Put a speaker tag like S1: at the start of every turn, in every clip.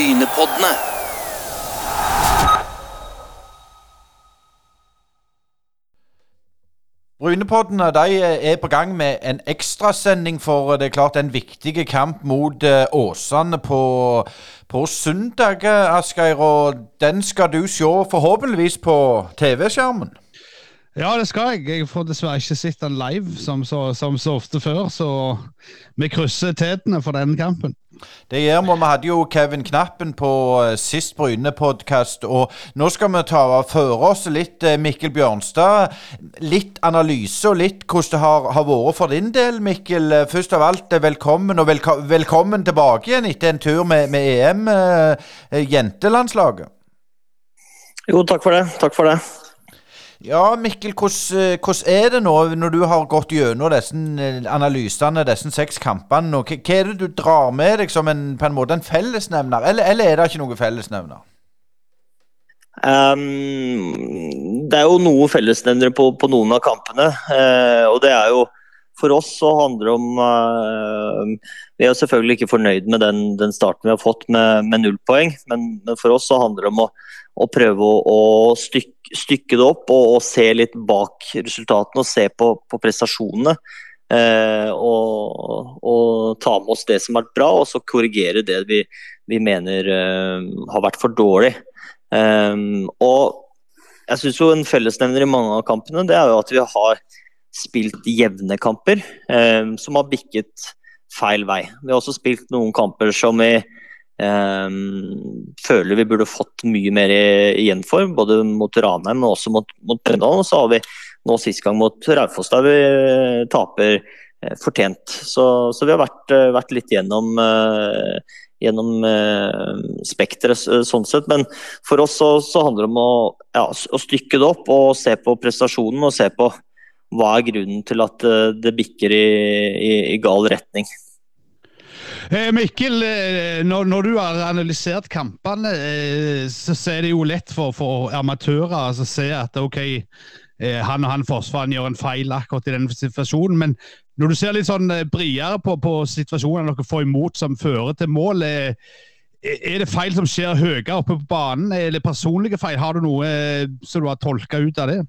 S1: Brynepoddene.
S2: Brynepoddene de er på gang med en ekstrasending for det er klart en viktig kamp mot eh, Åsane på, på søndag, eh, Asgeir. Og den skal du se forhåpentligvis på TV-skjermen.
S3: Ja, det skal jeg. Jeg får dessverre ikke sett den live som så, som så ofte før, så vi krysser tetene for den kampen.
S2: Det gjør vi. Vi hadde jo Kevin Knappen på eh, sist Bryne-podkast, og nå skal vi ta føre oss litt eh, Mikkel Bjørnstad. Litt analyse og litt hvordan det har, har vært for din del, Mikkel. Først av alt, eh, velkommen, og velko velkommen tilbake igjen etter en tur med, med EM, eh, eh, jentelandslaget.
S4: Jo, takk for det. Takk for det.
S2: Ja, Mikkel, hvordan, eh, er det nå når du har gått gjennom disse eh, analysene, disse seks kampene? Hva hva er det du drar med deg som en, på en måte en fellesnevner, eller, eller er det ikke noe fellesnevner?
S4: Um, det er jo noen fellesnevnere på, på noen av kampene. uh, og det er jo For oss så handler det om uh, Vi er jo selvfølgelig ikke fornøyd med den, den starten vi har fått med, med null poeng, men, men for oss så handler det om å, å prøve å, å stykke, stykke det opp og, og se litt bak resultatene og se på, på prestasjonene. Uh, og, og ta med oss det som har vært bra, og så korrigere det vi, vi mener uh, har vært for dårlig. Um, og jeg syns jo en fellesnevner i mange av kampene det er jo at vi har spilt jevne kamper um, som har bikket feil vei. Vi har også spilt noen kamper som vi um, føler vi burde fått mye mer igjen for, både mot Ranheim men også mot, mot Brøndal. Og så har vi nå sist gang mot Raufoss der vi eh, taper eh, fortjent. Så, så vi har vært, eh, vært litt gjennom eh, gjennom eh, spekteret sånn sett. Men for oss så, så handler det om å, ja, å stykke det opp og se på prestasjonen og se på hva er grunnen til at eh, det bikker i, i, i gal retning.
S3: Eh, Mikkel, eh, når, når du har analysert kampene, så, er det jo lett for, for amatører altså, å se at ok, han og han forsvareren gjør en feil akkurat i den situasjonen. Men når du ser litt sånn bredere på, på situasjonene dere får imot som fører til mål, er det feil som skjer høyere oppe på banen, eller personlige feil? Har du noe som du har tolka ut av det?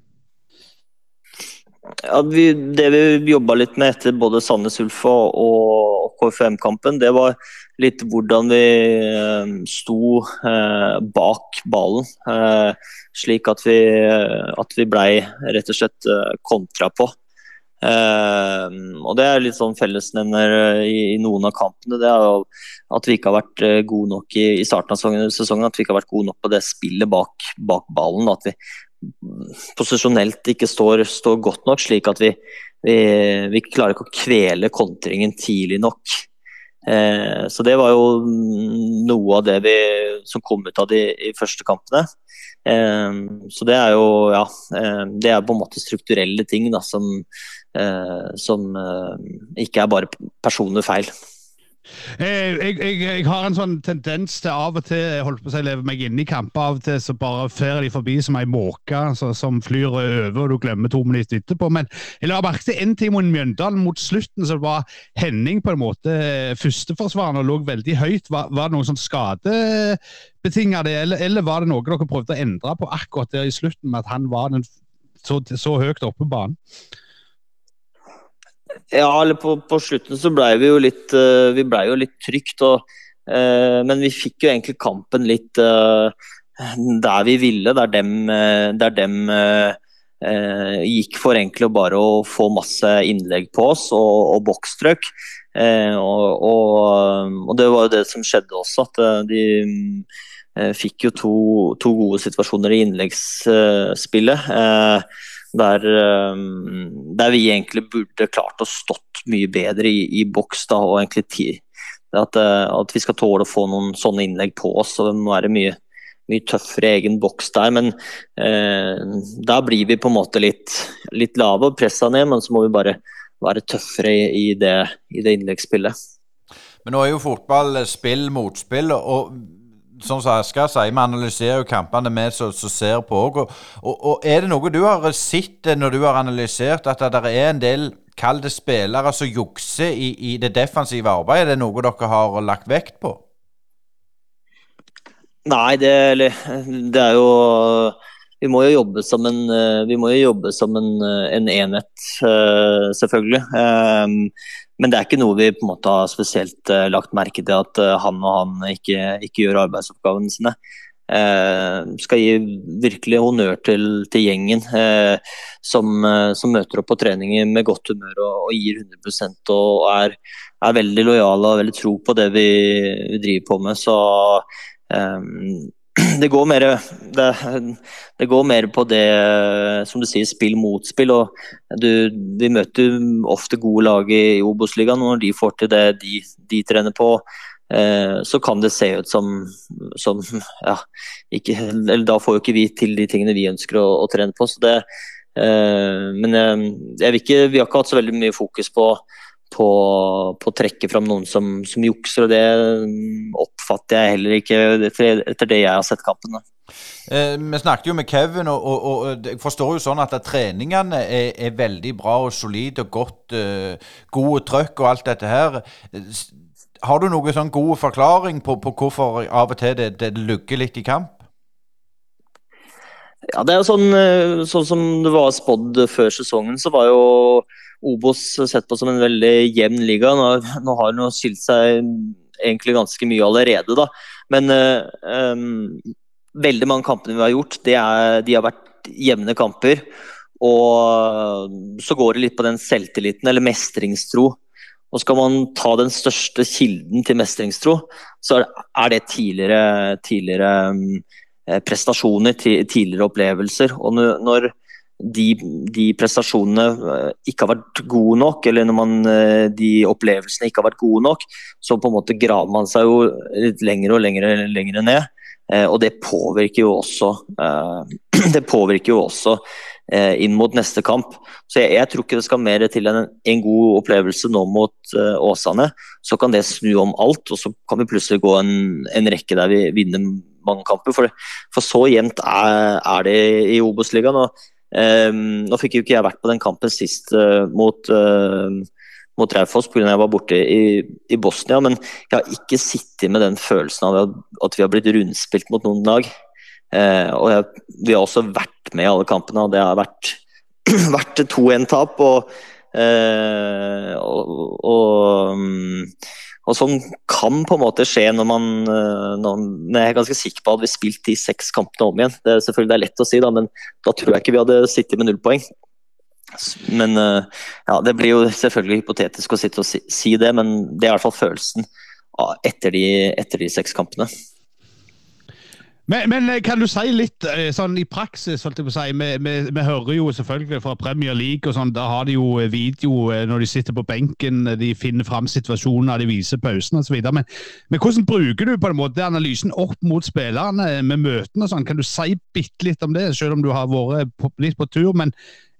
S4: Ja, vi, det vi jobba litt med etter både Sandnes Ulf og, KFM-kampen, det var litt hvordan vi eh, sto eh, bak ballen. Eh, slik at vi, at vi blei rett og slett eh, kontra på. Eh, og Det er litt sånn fellesnevner eh, i, i noen av kampene. Det er jo at vi ikke har vært gode nok i, i starten av sesongen, sesongen. At vi ikke har vært gode nok på det spillet bak, bak ballen. At vi posisjonelt ikke står, står godt nok, slik at vi, vi, vi klarer ikke å kvele kontringen tidlig nok. Eh, så det var jo noe av det vi, som kom ut av de de første kampene. Eh, så det er jo ja, eh, det er på en måte strukturelle ting da, som, eh, som eh, ikke er bare personlige feil.
S3: Eh, Jeg, jeg, jeg har en sånn tendens til av og til holdt på å leve meg inn i kamper. Av og til så bare fer de forbi som ei måke som flyr over, og du glemmer to minutter etterpå. Men jeg la merke til en ting mot Mjøndalen. Mot slutten så var Henning på en måte førsteforsvareren og lå veldig høyt. Var, var det noe sånn skadebetinga det, eller, eller var det noe dere prøvde å endre på akkurat der i slutten, med at han var den, så, så høyt oppe på banen?
S4: Ja, eller på, på slutten så blei vi jo litt eh, Vi blei jo litt trygt, og, eh, men vi fikk jo egentlig kampen litt eh, der vi ville, der dem, der dem eh, gikk for egentlig bare å få masse innlegg på oss og, og bokstrøk. Eh, og, og, og det var jo det som skjedde også, at de eh, fikk jo to, to gode situasjoner i innleggsspillet. Eh, der, eh, der vi egentlig burde klart å stått mye bedre i, i boks. da, og egentlig ti, at, eh, at vi skal tåle å få noen sånne innlegg på oss. og Det må være mye, mye tøffere egen boks der. Men eh, da blir vi på en måte litt, litt lave og pressa ned, men så må vi bare være tøffere i, i, det, i det innleggsspillet.
S2: Men nå er jo fotball spill mot spill, og som Asker sier, vi analyserer jo kampene vi som ser på òg. Og, og, og, er det noe du har sett når du har analysert, at det er en del kall det spillere som jukser i, i, det defensive arbeidet? Er det noe dere har lagt vekt på?
S4: Nei, det, det, er jo Vi må jo jobbe som en, jobbe som en, en enhet, selvfølgelig. Men det er ikke noe vi på en måte har spesielt lagt merke til at han og han ikke, ikke gjør arbeidsoppgavene sine. Uh, skal gi virkelig honnør til, til gjengen som, som, møter opp på treninger med godt humør og, og gir 100% og er, er, veldig lojale og veldig tro på det vi, vi driver på med. Så eh, det går mer det, det, går mer på det som du sier, spill mot spill. og du, Vi møter ofte gode lag i Obos-ligaen, og når de får til det de, de trener på, Eh, så kan det se ut som, som ja, ikke, eller Da får jo ikke vi til de tingene vi ønsker å, å trene på. så det eh, men jeg, jeg ikke, vi har ikke hatt så veldig mye fokus på, på, på å trekke fram noen som, som, jukser, og det oppfatter jeg heller ikke etter det jeg har sett kampen.
S2: Eh, vi snakket jo med Kevin, og, og, og, jeg forstår jo sånn at treningene er, er, veldig bra og solide og godt. Eh, gode trøkk og alt dette her. Har du noen sånn god forklaring på, på, hvorfor av og til det, det lugger litt i kamp?
S4: Ja, det er jo sånn, eh, sånn som det var spådd før sesongen, så var jo Obos sett på som en veldig jevn liga. Nå, nå har den skilt seg egentlig ganske mye allerede, da. Men um, veldig mange kampene vi har gjort, er, de har vært jevne kamper. Og så går det litt på den selvtilliten, eller mestringstro, og skal man ta den største kilden til mestringstro, så er det tidligere, tidligere eh, prestasjoner, tidligere opplevelser. Og når de, de, prestasjonene eh, ikke har vært gode nok, eller når man, eh, de opplevelsene ikke har vært gode nok, så på en måte graver man seg jo litt lenger og lenger, lenger ned. Og det påvirker jo også Det påvirker jo også Eh, inn mot neste kamp. Så jeg, jeg, tror ikke det skal mer til enn en, god opplevelse nå mot Åsane. Så kan det snu om alt, og så kan vi plutselig gå en, en rekke der vi vinner mange kamper. For, for så jevnt er, er, det i Obos-ligaen. Um, nå fikk jo ikke jeg vært på den kampen sist uh, mot uh, mot Raufoss pga. jeg var borte i, i, Bosnia, men jeg har ikke sittet med den følelsen av at vi har blitt rundspilt mot noen lag. Eh, og jeg, vi har også vært med i alle kampene, og det har vært, vært 2-1-tap. Og, eh, og, og, mm, og, sånn kan på en måte skje når man eh, når, Jeg er ganske sikker på at vi spilt de seks kampene om igjen. Det er selvfølgelig det er lett å si, da, men da tror jeg ikke vi hadde sittet med null poeng. Men eh, ja, Det blir jo selvfølgelig hypotetisk å sitte og si, si det, men det er i hvert fall følelsen etter de, etter de seks kampene.
S3: Men, men, eh, kan du si litt eh, sånn i praksis? holdt jeg på å si, vi, vi, vi, hører jo selvfølgelig fra Premier League og sånn, da har de jo eh, video når de sitter på benken, de finner fram situasjoner, de viser pausen osv. Men, men hvordan bruker du på en måte analysen opp mot spillerne med møtene og sånn? Kan du si bitte litt om det, selv om du har vært på, litt på tur? men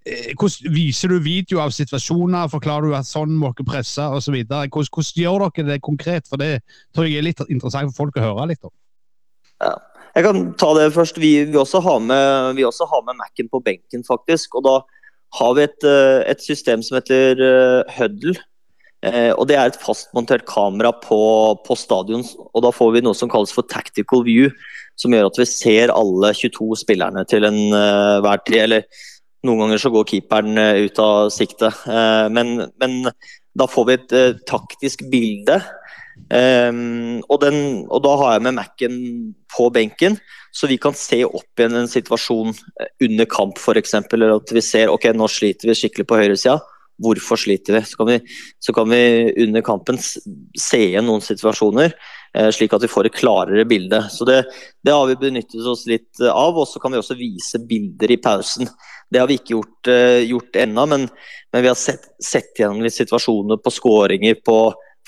S3: hvordan Viser du video av situasjoner, forklarer du at sånn må dere presse osv.? Hvordan, hvordan gjør dere det konkret? For det tror jeg er litt interessant for folk å høre litt om.
S4: Ja. Jeg kan ta det først. Vi, vi også har med, vi også har med Mac-en på benken, faktisk. Og da har vi et, eh, et system som heter uh, Huddle. Eh, og Det er et fastmontert kamera på, på stadion. og Da får vi noe som kalles for tactical view. Som gjør at vi ser alle 22 spillerne til enhver uh, tid. Eller noen ganger så går keeperen uh, ut av sikte. Uh, men, men, da får vi et taktisk bilde Um, og, den, og, da har jeg med Mac-en på benken, så vi kan se opp igjen en situasjon eh, under kamp f.eks. Eller at vi ser ok, nå sliter vi skikkelig på høyresida. Hvorfor sliter vi? Så kan vi, så kan vi under kampen se igjen noen situasjoner, eh, slik at vi får et klarere bilde. Så det, det har vi benyttet oss litt av. Og så kan vi også vise bilder i pausen. Det har vi ikke gjort, uh, gjort ennå, men, men, vi har sett, sett gjennom litt situasjoner på skåringer, på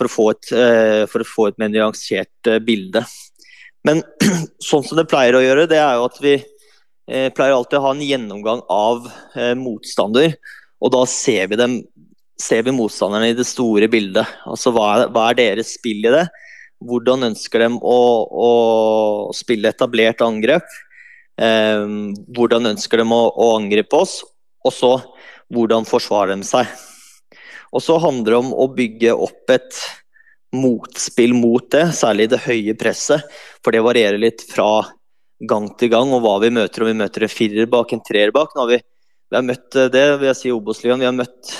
S4: for å få et, eh, for å få et mer nyansert eh, bilde. Men sånn som det pleier å gjøre, det er jo at vi eh, pleier alltid å ha en gjennomgang av motstander. Og da ser vi, dem, ser vi motstanderne i det store bildet. Altså hva er, hva er deres spill i det? Hvordan ønsker de å, å spille etablert angrep? Eh, hvordan ønsker de å, å angripe oss? Og så hvordan forsvarer de seg? Og så handler det om å bygge opp et motspill mot det, særlig det høye presset. For det varierer litt fra gang til gang, og hva vi møter. Om vi møter en firer bak, en treer bak. Nå har vi, vi har møtt eh, det, vil jeg si, Obos-ligaen. Vi har møtt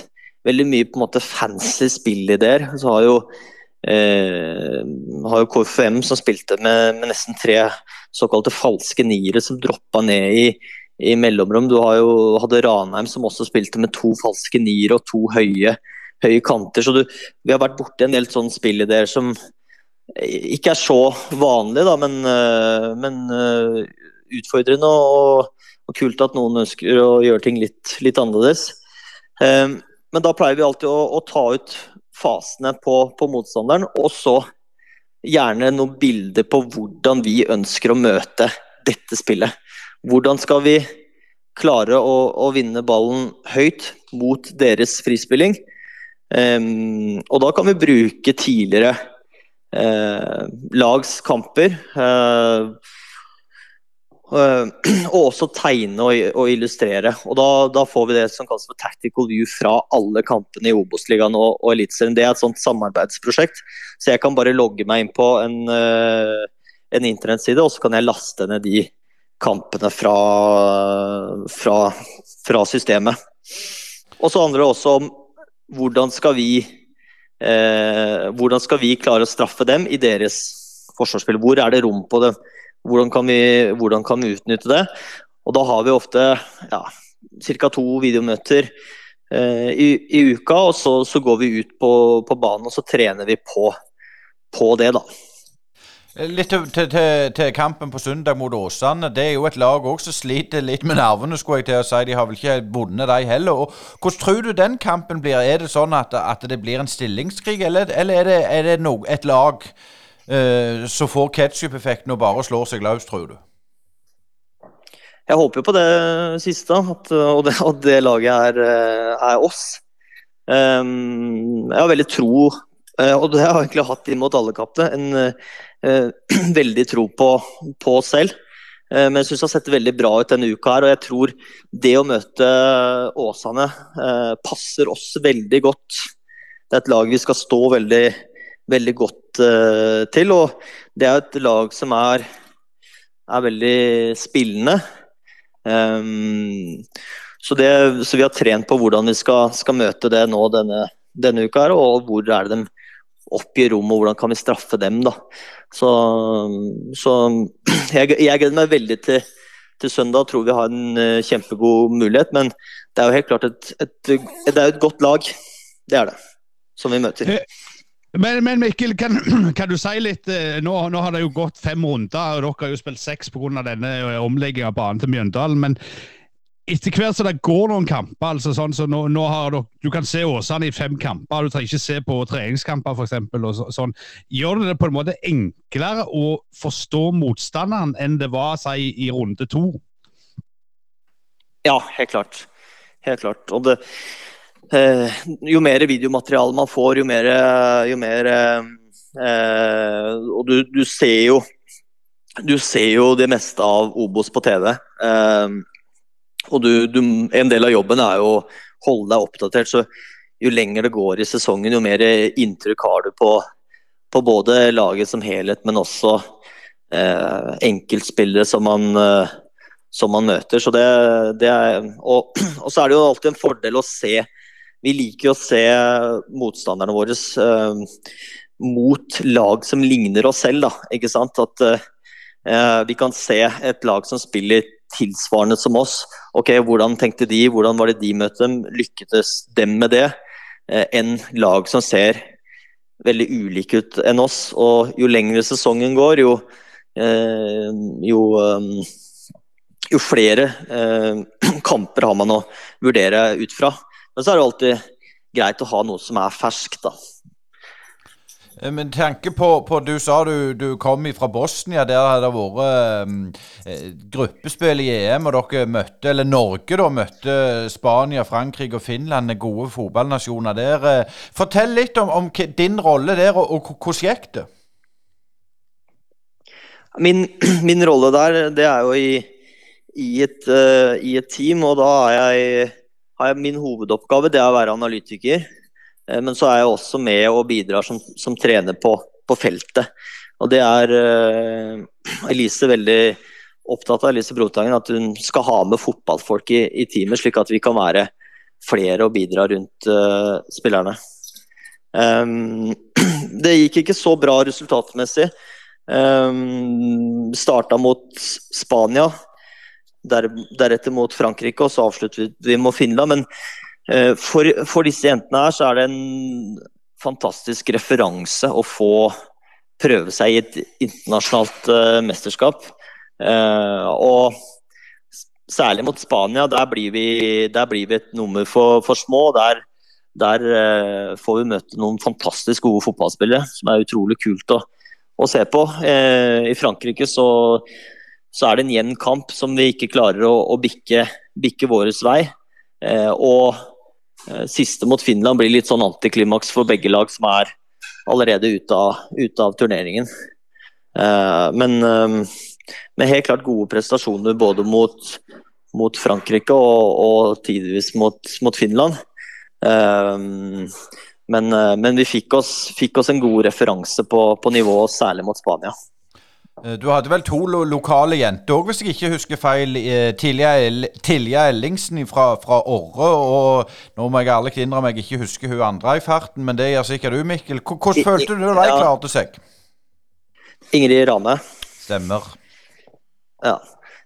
S4: veldig mye på en måte fancy spillideer. Så har jo eh, har jo KFM som spilte med, med, nesten tre såkalte falske niere som droppa ned i, i mellomrom. Du har jo, hadde Ranheim som også spilte med to falske niere og to høye høye kanter. Så du, vi har vært borti en del sånne spillideer som ikke er så vanlig, da, men, eh, men eh, utfordrende og, og, kult at noen ønsker å gjøre ting litt, litt annerledes. Eh, men da pleier vi alltid å, å ta ut fasene på, på, motstanderen, og så gjerne noen bilder på hvordan vi ønsker å møte dette spillet. Hvordan skal vi klare å, å vinne ballen høyt mot deres frispilling? Um, og da kan vi bruke tidligere uh, lags kamper. Uh, uh, og også tegne og, og illustrere. Og da, da, får vi det som kalles for tactical view fra alle kampene i Obos-ligaen og, og Eliteserien. Det er et sånt samarbeidsprosjekt. Så jeg kan bare logge meg inn på en, en internettside, og så kan jeg laste ned de kampene fra, fra, fra systemet. Og så handler det også om hvordan skal vi eh, hvordan skal vi klare å straffe dem i deres forsvarsspill? Hvor er det rom på det? Hvordan kan vi, hvordan kan vi utnytte det? Og da har vi ofte ja, ca. to videomøter eh, i, i, uka, og så, så, går vi ut på, på banen og så trener vi på, på det, da.
S2: Litt til, til, til, kampen på søndag mot Åsane. Det er jo et lag òg som sliter litt med nervene, skulle jeg til å si. De har vel ikke vunnet, de heller. Og hvordan tror du den kampen blir? Er det sånn at, at det blir en stillingskrig, eller, eller er det, er det no, et lag uh, som får ketsjup-effekten og bare slår seg løs, tror du?
S4: Jeg håper jo på det siste, at, og, det, og det laget er, eh, er oss. Um, jeg har veldig tro Eh, og det har jeg egentlig hatt inn mot alle kappene. En uh, veldig tro på, på selv. Uh, men jeg syns det har sett veldig bra ut denne uka her, og jeg tror det å møte Åsane uh, passer oss veldig godt. Det er et lag vi skal stå veldig, veldig godt til, og det er et lag som er, er veldig spillende. Så, det, så, vi har trent på hvordan vi skal, skal møte det nå denne, denne uka, her, og hvor er det de oppgi rommet, og hvordan kan vi straffe dem. da. Så, så jeg, jeg, gleder meg veldig til, til søndag. Tror vi har en uh, kjempegod mulighet. Men det er jo helt klart et, et, det er et godt lag. Det er det. Som vi møter.
S3: Eh, men, men Mikkel, kan, kan, du si litt eh, nå, nå, har det jo gått fem runder, og dere har jo spilt seks pga. denne omleggingen av banen til Mjøndalen. Men etter hvert som det går noen kamper altså sånn, så nå, nå du Du kan se Åsane i fem kamper, du trenger ikke se på treningskamper f.eks. Så, sånn. Gjør det det på en måte enklere å forstå motstanderen enn det var si, i runde to?
S4: Ja, helt klart. Helt klart. Og det, eh, jo mer videomateriale man får, jo mer, jo mer eh, Og du, du, ser jo Du ser jo det meste av Obos på TV. Eh, og du, du, en del av jobben er jo å holde deg oppdatert. så Jo lenger det går i sesongen, jo mer inntrykk har du på, på både laget som helhet, men også eh, enkeltspillere som man, eh, som man møter. Så det, det er, og, og, så er det jo alltid en fordel å se Vi liker å se motstanderne våre eh, mot lag som ligner oss selv. Da, ikke sant? At eh, vi kan se et lag som spiller tilsvarende som oss. Ok, Hvordan tenkte de, hvordan var det de møtte dem? Lykkedes dem med det? Eh, en lag som ser veldig ulike ut enn oss. Og jo lengre sesongen går, jo, eh, jo, um, jo flere eh, kamper har man å vurdere ut fra. Men så er det alltid greit å ha noe som er ferskt. da.
S2: Eh, men tanke på, på, Du sa du, du kom fra Bosnia. Der har det vært eh, gruppespill i EM, og dere møtte Eller Norge da møtte Spania, Frankrike og Finland, gode fotballnasjoner der. Fortell litt om, om din rolle der, og, og hvordan gikk det?
S4: Min, min, rolle der, det er jo i, i, et, uh, i et, team, og da jeg, har jeg min hovedoppgave det er å være analytiker. Eh, men så er jeg også med og bidrar som, som trener på, på, feltet. Og det er uh, Elise veldig opptatt av, Elise Brotangen, at hun skal ha med fotballfolk i, i teamet, slik at vi kan være flere og bidra rundt uh, spillerne. Um, det gikk ikke så bra resultatmessig. Um, Starta mot Spania, der, deretter mot Frankrike, og så avsluttet vi mot Finland. Men for, for, disse jentene her så er det en fantastisk referanse å få prøve seg i et internasjonalt uh, mesterskap. Uh, og særlig mot Spania, der blir vi, der blir vi et nummer for, for små. Der, der uh, får vi møte noen fantastisk gode fotballspillere, som er utrolig kult å, å se på. I Frankrike så, så, er det en jevn kamp som vi ikke klarer å, å bikke, bikke vår vei. og siste mot Finland blir litt sånn antiklimaks for begge lag som er allerede ute av, ute av turneringen. men med helt klart gode prestasjoner både mot, mot Frankrike og, og tidvis mot, mot Finland. Men, eh, men, vi fikk oss, fikk oss, en god referanse på, på nivå, særlig mot Spania.
S2: Eh, du hadde vel to lo lokale jenter òg, hvis jeg ikke husker feil. Eh, Tilja Ellingsen fra, fra Orre. Og nå må jeg ærlig innrømme jeg ikke husker hun andre i farten, men det gjør sikkert du, Mikkel. Hvordan følte du da de klarte seg?
S4: Ingrid Rane.
S2: Stemmer.
S4: Ja.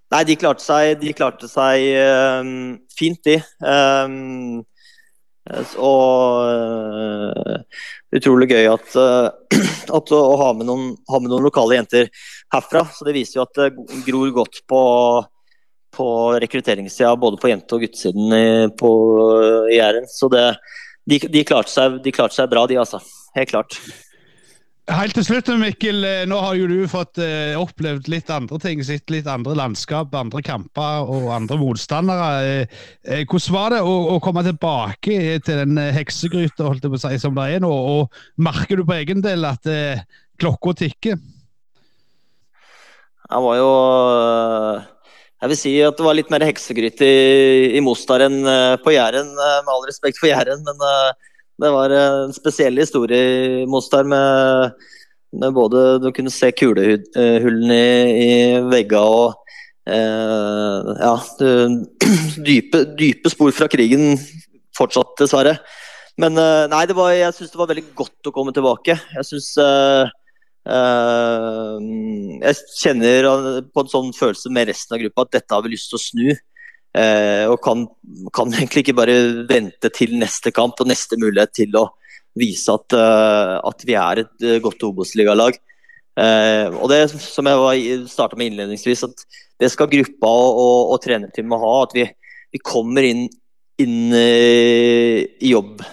S4: Nei, de klarte seg, de klarte seg uh, fint, de. Um, og uh, utrolig gøy at, uh, at å ha med, noen, ha med, noen, lokale jenter herfra. Så det viser jo at det gror godt på, på rekrutteringssida både på jente- og guttesiden i, i Jæren. Så det, de, de, klarte seg, de klarte seg bra, de altså. Helt klart.
S3: Helt til slutt, Mikkel. Eh, nå har jo du fått eh, opplevd litt andre ting. Sett litt andre landskap, andre kamper og andre motstandere. Eh, eh hvordan var det å, å, komme tilbake til den eh, heksegryta holdt jeg på å si, som det er nå? Og merker du på egen del at eh, klokka tikker?
S4: Det var jo Jeg vil si at det var litt mer heksegryte i, i Mostar enn på Jæren, med all respekt for Jæren. men det var en spesiell historie Mostar med, med både Du kunne se kulehullene i, i veggene og eh, Ja, dype, dype, spor fra krigen fortsatt, dessverre. Men eh, nei, var, jeg syns det var veldig godt å komme tilbake. Jeg syns eh, eh, Jeg kjenner på en sånn følelse med resten av gruppa at dette har vi lyst til å snu. Eh, og kan, kan, egentlig ikke bare vente til neste kamp og neste mulighet til å vise at, uh, at vi er et uh, godt Obos-ligalag. Og det som jeg starta med innledningsvis, at det skal gruppa og, og, og trenerteamet ha. At vi, vi kommer inn, inn i jobb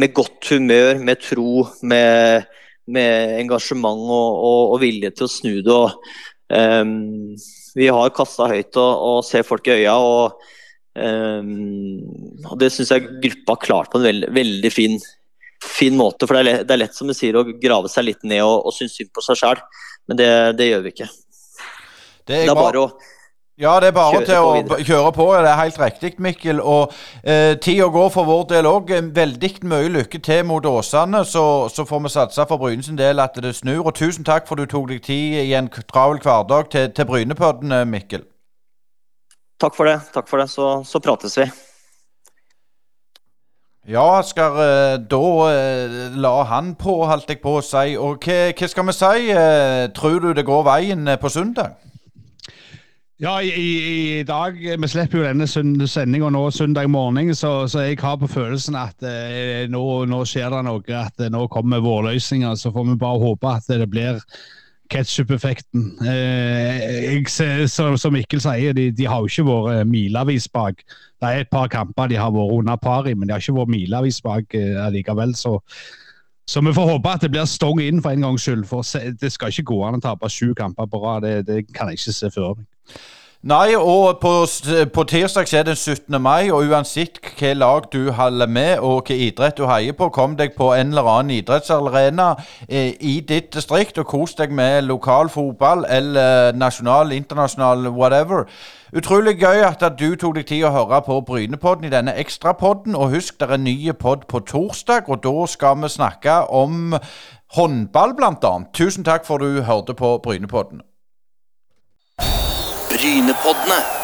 S4: med godt humør, med tro, med, med engasjement og, og, vilje til å snu det. og Um, vi har kassa høyt og, og ser folk i øya. og, um, og Det syns jeg gruppa har klart på en veld, veldig fin, fin måte. for det er, lett, det er, lett, som du sier, å grave seg litt ned og, og synes synd på seg sjæl, men det, det, gjør vi ikke.
S2: Det er, det er bare å ja, det er bare til å videre. kjøre på. Det er helt riktig, Mikkel. Og eh, tida går for vår del òg. Veldig mye lykke til mot Åsane. Så, så får vi satse for Brynes del at det snur. Og tusen takk for du tok deg tid i en travel hverdag til, til Brynepodden, eh, Mikkel.
S4: Takk for det. Takk for det. Så, så prates vi.
S2: Ja, skal uh, da uh, la han på, holdt jeg på å si. Og hva, hva skal vi si? Tror du det går veien på søndag?
S3: Ja, i, i, dag Vi slipper jo denne sendinga nå søndag morgen, så, så, jeg har på følelsen at eh, nå, nå, skjer det noe. At eh, nå kommer vårløsninger. Så får vi bare håpe at det blir ketsjup-effekten. Eh, som, som Mikkel sier, de, de har jo ikke vært milevis bak. Det er et par kamper de har vært under par i, men de har ikke vært milevis bak eh, likevel. Så, så vi får håpe at det blir stong inn for en gangs skyld. For det skal ikke gå an å tape sju kamper på rad. Det, det kan jeg ikke se før meg.
S2: Nei, og på, på tirsdag er det 17. mai, og uansett hva lag du holder med og hva idrett du heier på, kom deg på en eller annen idrettsarena eh, i ditt distrikt og kos deg med lokal fotball eller nasjonal, internasjonal, whatever. Utrolig gøy at du tok deg tid å høre på Brynepodden i denne ekstrapodden. Og husk, det er nye pod på torsdag, og da skal vi snakke om håndball, blant annet. Tusen takk for du hørte på Brynepodden.
S1: Brynepoddene.